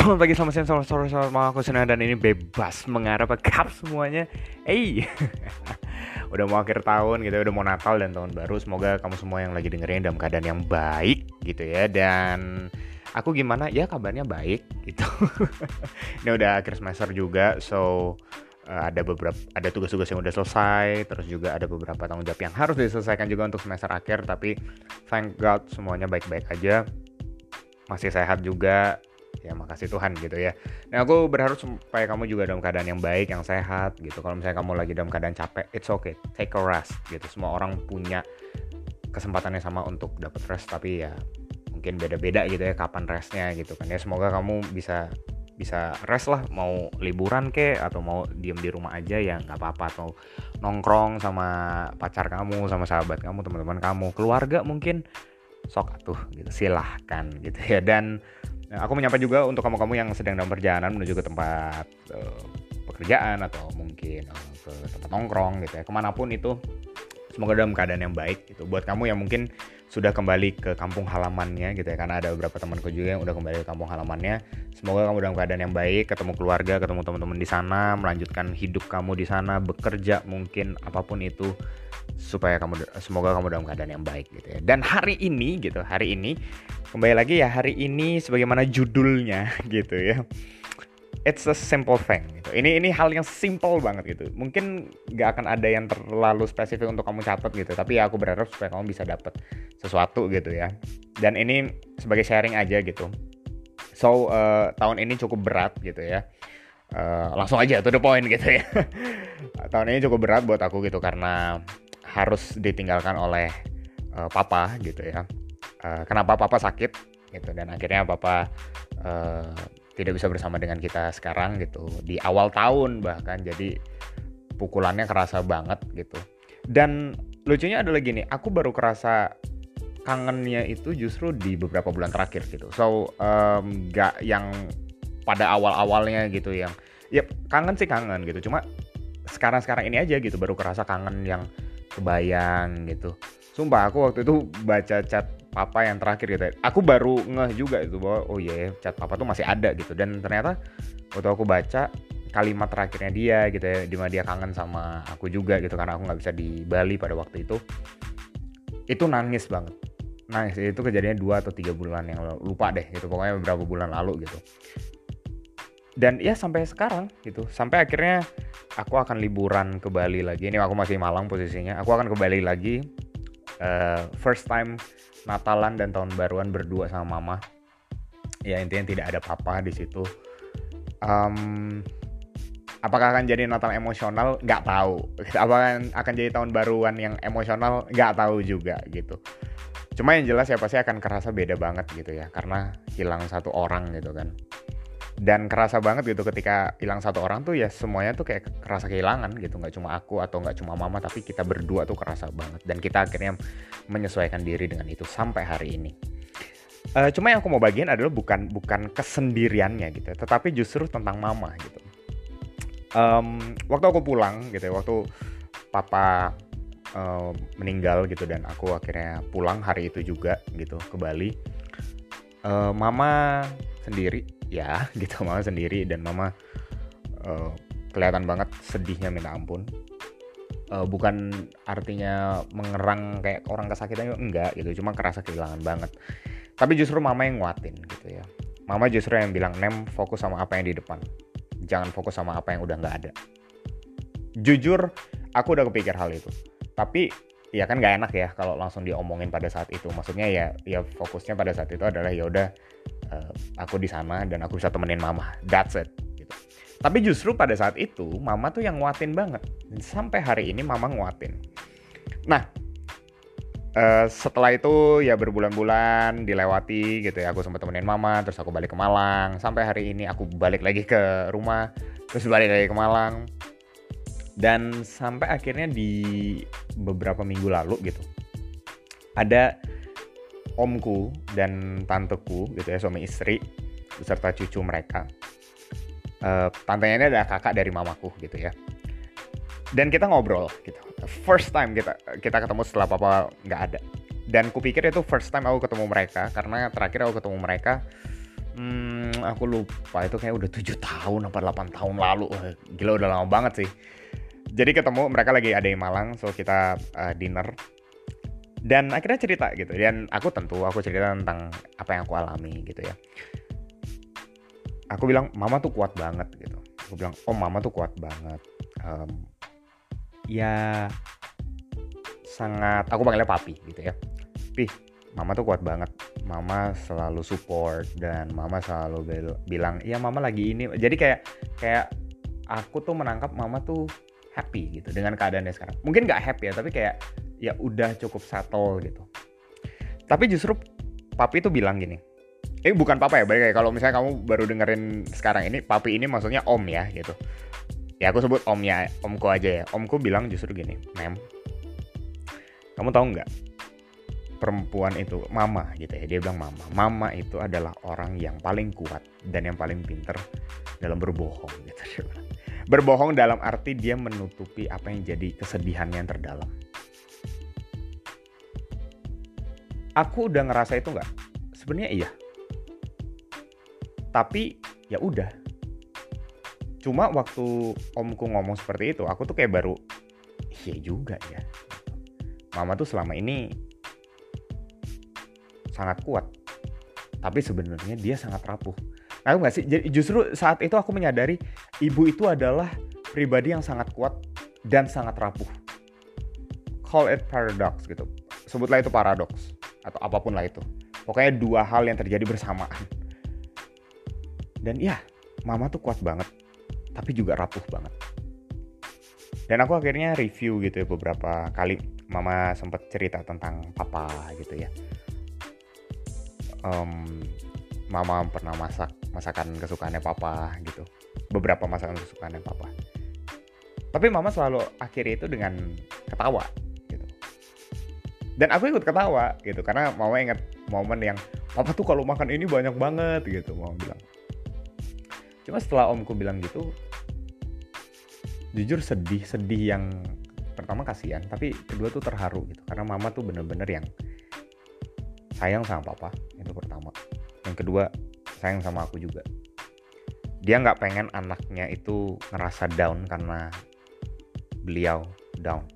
Selamat pagi, selamat siang, selamat sore, selamat malam. Aku Senang dan ini bebas mengarah kap semuanya. Hey. Udah mau akhir tahun gitu, udah mau Natal dan tahun baru. Semoga kamu semua yang lagi dengerin dalam keadaan yang baik gitu ya. Dan aku gimana? Ya kabarnya baik gitu. Ini udah akhir semester juga So uh, ada beberapa ada tugas-tugas yang udah selesai. Terus juga ada beberapa tanggung jawab yang harus diselesaikan juga untuk semester akhir. Tapi thank God semuanya baik-baik aja. Masih sehat juga ya makasih Tuhan gitu ya. Nah aku berharap supaya kamu juga dalam keadaan yang baik, yang sehat gitu. Kalau misalnya kamu lagi dalam keadaan capek, it's okay, take a rest gitu. Semua orang punya kesempatannya sama untuk dapat rest, tapi ya mungkin beda-beda gitu ya kapan restnya gitu kan ya. Semoga kamu bisa bisa rest lah mau liburan ke atau mau diem di rumah aja ya nggak apa-apa atau nongkrong sama pacar kamu sama sahabat kamu teman-teman kamu keluarga mungkin sok atuh gitu silahkan gitu ya dan Nah, aku menyapa juga untuk kamu-kamu yang sedang dalam perjalanan menuju ke tempat uh, pekerjaan atau mungkin uh, ke tempat nongkrong gitu ya, ke mana pun itu semoga dalam keadaan yang baik gitu. Buat kamu yang mungkin sudah kembali ke kampung halamannya gitu ya, karena ada beberapa temanku juga yang udah kembali ke kampung halamannya. Semoga kamu dalam keadaan yang baik, ketemu keluarga, ketemu teman-teman di sana, melanjutkan hidup kamu di sana, bekerja mungkin apa pun itu supaya kamu semoga kamu dalam keadaan yang baik gitu ya. Dan hari ini gitu, hari ini kembali lagi ya hari ini sebagaimana judulnya gitu ya. It's a simple thing gitu. Ini ini hal yang simple banget gitu. Mungkin gak akan ada yang terlalu spesifik untuk kamu catat gitu, tapi ya aku berharap supaya kamu bisa dapat sesuatu gitu ya. Dan ini sebagai sharing aja gitu. So uh, tahun ini cukup berat gitu ya. Uh, langsung aja to the point gitu ya. tahun ini cukup berat buat aku gitu karena harus ditinggalkan oleh uh, papa gitu ya. Uh, kenapa papa sakit gitu dan akhirnya papa uh, tidak bisa bersama dengan kita sekarang gitu di awal tahun bahkan jadi pukulannya kerasa banget gitu. Dan lucunya adalah gini, aku baru kerasa kangennya itu justru di beberapa bulan terakhir gitu. So um, gak yang pada awal-awalnya gitu yang ya kangen sih kangen gitu. Cuma sekarang-sekarang ini aja gitu baru kerasa kangen yang kebayang gitu sumpah aku waktu itu baca chat papa yang terakhir gitu aku baru ngeh juga itu bahwa oh iya yeah, chat papa tuh masih ada gitu. Dan ternyata waktu aku baca kalimat terakhirnya dia gitu ya di mana dia kangen sama aku juga gitu karena aku nggak bisa di Bali pada waktu itu. Itu nangis banget. Nangis itu kejadiannya dua atau tiga bulan yang lupa deh gitu pokoknya beberapa bulan lalu gitu. Dan ya sampai sekarang gitu. Sampai akhirnya aku akan liburan ke Bali lagi. Ini aku masih Malang posisinya. Aku akan ke Bali lagi uh, first time Natalan dan tahun baruan berdua sama mama. Ya intinya tidak ada papa di situ. Um, apakah akan jadi Natal emosional? Nggak tahu. Apakah akan jadi tahun baruan yang emosional? Nggak tahu juga gitu. Cuma yang jelas ya pasti akan kerasa beda banget gitu ya karena hilang satu orang gitu kan dan kerasa banget gitu ketika hilang satu orang tuh ya semuanya tuh kayak kerasa kehilangan gitu. Nggak cuma aku atau nggak cuma mama tapi kita berdua tuh kerasa banget. Dan kita akhirnya menyesuaikan diri dengan itu sampai hari ini. Uh, cuma yang aku mau bagian adalah bukan bukan kesendiriannya gitu tetapi justru tentang mama gitu. Um, waktu aku pulang gitu ya waktu papa uh, meninggal gitu dan aku akhirnya pulang hari itu juga gitu ke Bali uh, mama sendiri ya gitu mama sendiri. Dan mama uh, kelihatan banget sedihnya minta ampun. Uh, bukan artinya mengerang kayak orang kesakitan enggak gitu. Cuma kerasa kehilangan banget. Tapi justru mama yang nguatin gitu ya. Mama justru yang bilang nem fokus sama apa yang di depan. Jangan fokus sama apa yang udah nggak ada. Jujur aku udah kepikir hal itu. Tapi ya kan nggak enak ya kalau langsung diomongin pada saat itu. Maksudnya ya ya fokusnya pada saat itu adalah ya udah uh, aku di sana dan aku bisa temenin mama. That's it gitu. Tapi justru pada saat itu mama tuh yang nguatin banget. Sampai hari ini mama nguatin. Nah uh, setelah itu ya berbulan-bulan dilewati gitu ya. Aku sempat temenin mama terus aku balik ke Malang. Sampai hari ini aku balik lagi ke rumah terus balik lagi ke Malang. Dan sampai akhirnya di beberapa minggu lalu gitu ada omku dan tanteku gitu ya suami istri beserta cucu mereka. Uh, tantenya ini adalah kakak dari mamaku gitu ya. Dan kita ngobrol gitu. First time kita kita ketemu setelah papa nggak ada. Dan kupikir itu first time aku ketemu mereka karena terakhir aku ketemu mereka hmm, aku lupa itu kayak udah tujuh tahun apa 8 tahun lalu. Wah, gila udah lama banget sih. Jadi ketemu mereka lagi ada di Malang so kita uh, dinner dan akhirnya cerita gitu. Dan aku tentu aku cerita tentang apa yang aku alami gitu ya. Aku bilang mama tuh kuat banget gitu. Aku bilang oh mama tuh kuat banget. Um, ya sangat aku panggilnya papi gitu ya. Pi mama tuh kuat banget. Mama selalu support dan mama selalu bilang iya mama lagi ini jadi kayak kayak aku tuh menangkap mama tuh happy gitu dengan keadaannya sekarang. Mungkin nggak happy ya tapi kayak ya udah cukup settle gitu. Tapi justru papi tuh bilang gini eh bukan papa ya balik kalau misalnya kamu baru dengerin sekarang ini papi ini maksudnya om ya gitu. Ya aku sebut omnya omku aja ya. Omku bilang justru gini mem kamu tahu nggak? Perempuan itu mama gitu ya. Dia bilang mama. Mama itu adalah orang yang paling kuat dan yang paling pinter dalam berbohong gitu. Berbohong dalam arti dia menutupi apa yang jadi kesedihannya yang terdalam aku udah ngerasa itu nggak? Sebenarnya iya. Tapi ya udah. Cuma waktu omku ngomong seperti itu aku tuh kayak baru iya juga ya. Mama tuh selama ini sangat kuat. Tapi sebenarnya dia sangat rapuh. Aku nggak sih? Justru saat itu aku menyadari ibu itu adalah pribadi yang sangat kuat dan sangat rapuh. Call it paradox gitu. Sebutlah itu paradox atau apa pun lah itu. Pokoknya dua hal yang terjadi bersamaan. Dan ya, mama tuh kuat banget, tapi juga rapuh banget. Dan aku akhirnya review gitu ya beberapa kali mama sempat cerita tentang papa gitu ya. Um, mama pernah masak masakan kesukaannya papa gitu. Beberapa masakan kesukaannya papa. Tapi mama selalu akhiri itu dengan ketawa dan aku ikut ketawa gitu. Karena mama inget momen yang papa tuh kalau makan ini banyak banget gitu mama bilang. Cuma setelah omku bilang gitu jujur sedih sedih yang pertama kasihan tapi kedua tuh terharu gitu. Karena mama tuh bener-bener yang sayang sama papa itu pertama. Yang kedua sayang sama aku juga. Dia nggak pengen anaknya itu ngerasa down karena beliau down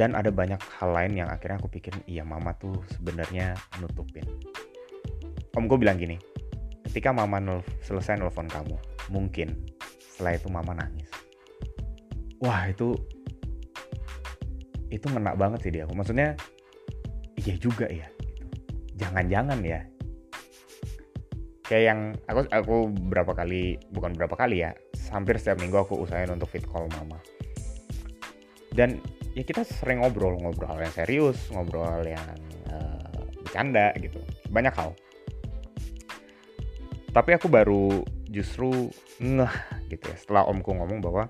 dan ada banyak hal lain yang akhirnya aku pikir iya mama tuh sebenarnya nutupin. Om gue bilang gini ketika mama nul selesai nelfon kamu mungkin setelah itu mama nangis. Wah itu itu ngena banget sih dia aku. Maksudnya iya juga ya gitu. jangan-jangan ya. Kayak yang aku aku berapa kali bukan berapa kali ya hampir setiap minggu aku usahain untuk fit call mama. Dan ya kita sering ngobrol ngobrol yang serius ngobrol yang uh, bercanda gitu. Banyak hal. Tapi aku baru justru ngeh gitu ya setelah omku ngomong bahwa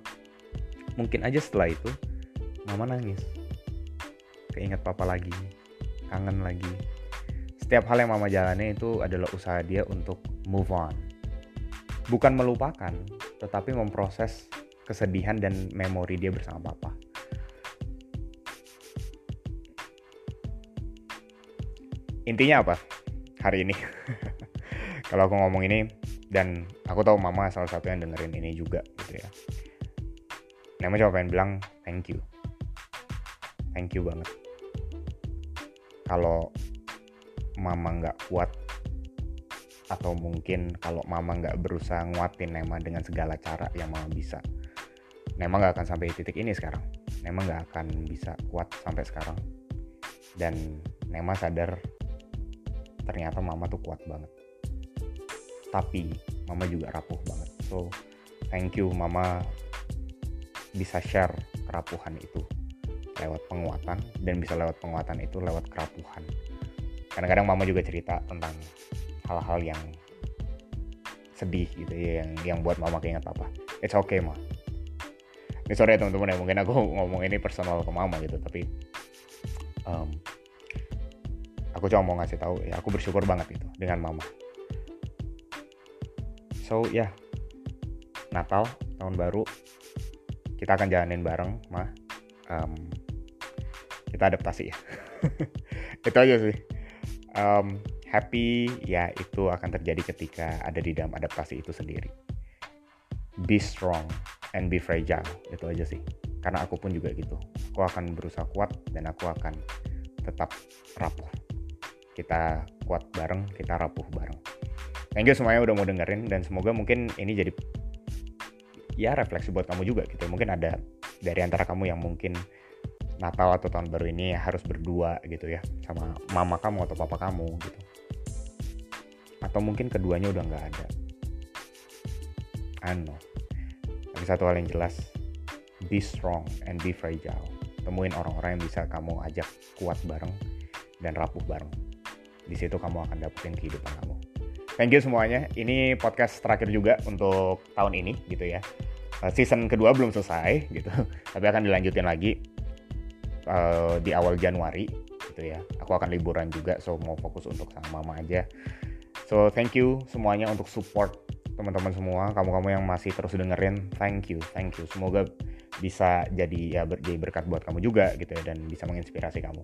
mungkin aja setelah itu mama nangis. Keinget papa lagi kangen lagi. Setiap hal yang mama jalani itu adalah usaha dia untuk move on. Bukan melupakan tetapi memproses kesedihan dan memori dia bersama papa intinya apa? Hari ini. Kalau aku ngomong ini dan aku tahu mama salah satu yang dengerin ini juga gitu ya. Nema cuma pengen bilang thank you. Thank you banget. Kalau mama nggak kuat atau mungkin kalau mama nggak berusaha nguatin Nema dengan segala cara yang mama bisa. Nema nggak akan sampai titik ini sekarang. Nema nggak akan bisa kuat sampai sekarang. Dan Nema sadar ternyata mama tuh kuat banget. Tapi mama juga rapuh banget. So thank you mama bisa share kerapuhan itu lewat penguatan dan bisa lewat penguatan itu lewat kerapuhan. Kadang-kadang mama juga cerita tentang hal-hal yang sedih gitu ya yang yang buat mama keinget apa it's okay mah ini sorry ya teman-teman ya. Mungkin aku ngomong ini personal ke mama gitu tapi um, aku cuma mau ngasih tahu ya aku bersyukur banget itu dengan mama. So ya yeah. Natal tahun baru kita akan jalanin bareng mah um, kita adaptasi ya. Itu aja sih. Um, happy ya itu akan terjadi ketika ada di dalam adaptasi itu sendiri. Be strong and be fragile itu aja sih. Karena aku pun juga gitu. Aku akan berusaha kuat dan aku akan tetap rapuh kita kuat bareng kita rapuh bareng. Thank you semuanya udah mau dengerin dan semoga mungkin ini jadi ya refleksi buat kamu juga gitu. Mungkin ada dari antara kamu yang mungkin Natal atau tahun baru ini harus berdua gitu ya sama mama kamu atau papa kamu gitu. Atau mungkin keduanya udah nggak ada. Know. Tapi satu hal yang jelas be strong and be fragile. Temuin orang-orang yang bisa kamu ajak kuat bareng dan rapuh bareng di situ kamu akan dapetin kehidupan kamu thank you semuanya ini podcast terakhir juga untuk tahun ini gitu ya season kedua belum selesai gitu tapi akan dilanjutin lagi uh, di awal Januari gitu ya. Aku akan liburan juga, so mau fokus untuk sama mama aja. So thank you semuanya untuk support teman-teman semua, kamu-kamu yang masih terus dengerin, thank you, thank you. Semoga bisa jadi ya ber, jadi berkat buat kamu juga gitu ya dan bisa menginspirasi kamu.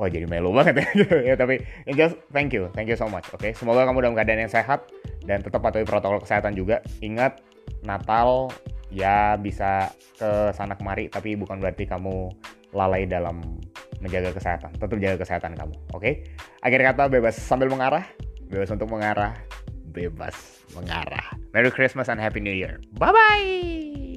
Wah jadi melo banget ya, ya tapi just thank you, thank you so much. Oke, okay? semoga kamu dalam keadaan yang sehat dan tetap patuhi protokol kesehatan juga. Ingat Natal ya bisa ke sana kemari tapi bukan berarti kamu lalai dalam menjaga kesehatan. Tetap jaga kesehatan kamu, oke? Okay? Akhir kata bebas sambil mengarah, bebas untuk mengarah, bebas mengarah. Merry Christmas and Happy New Year. Bye bye.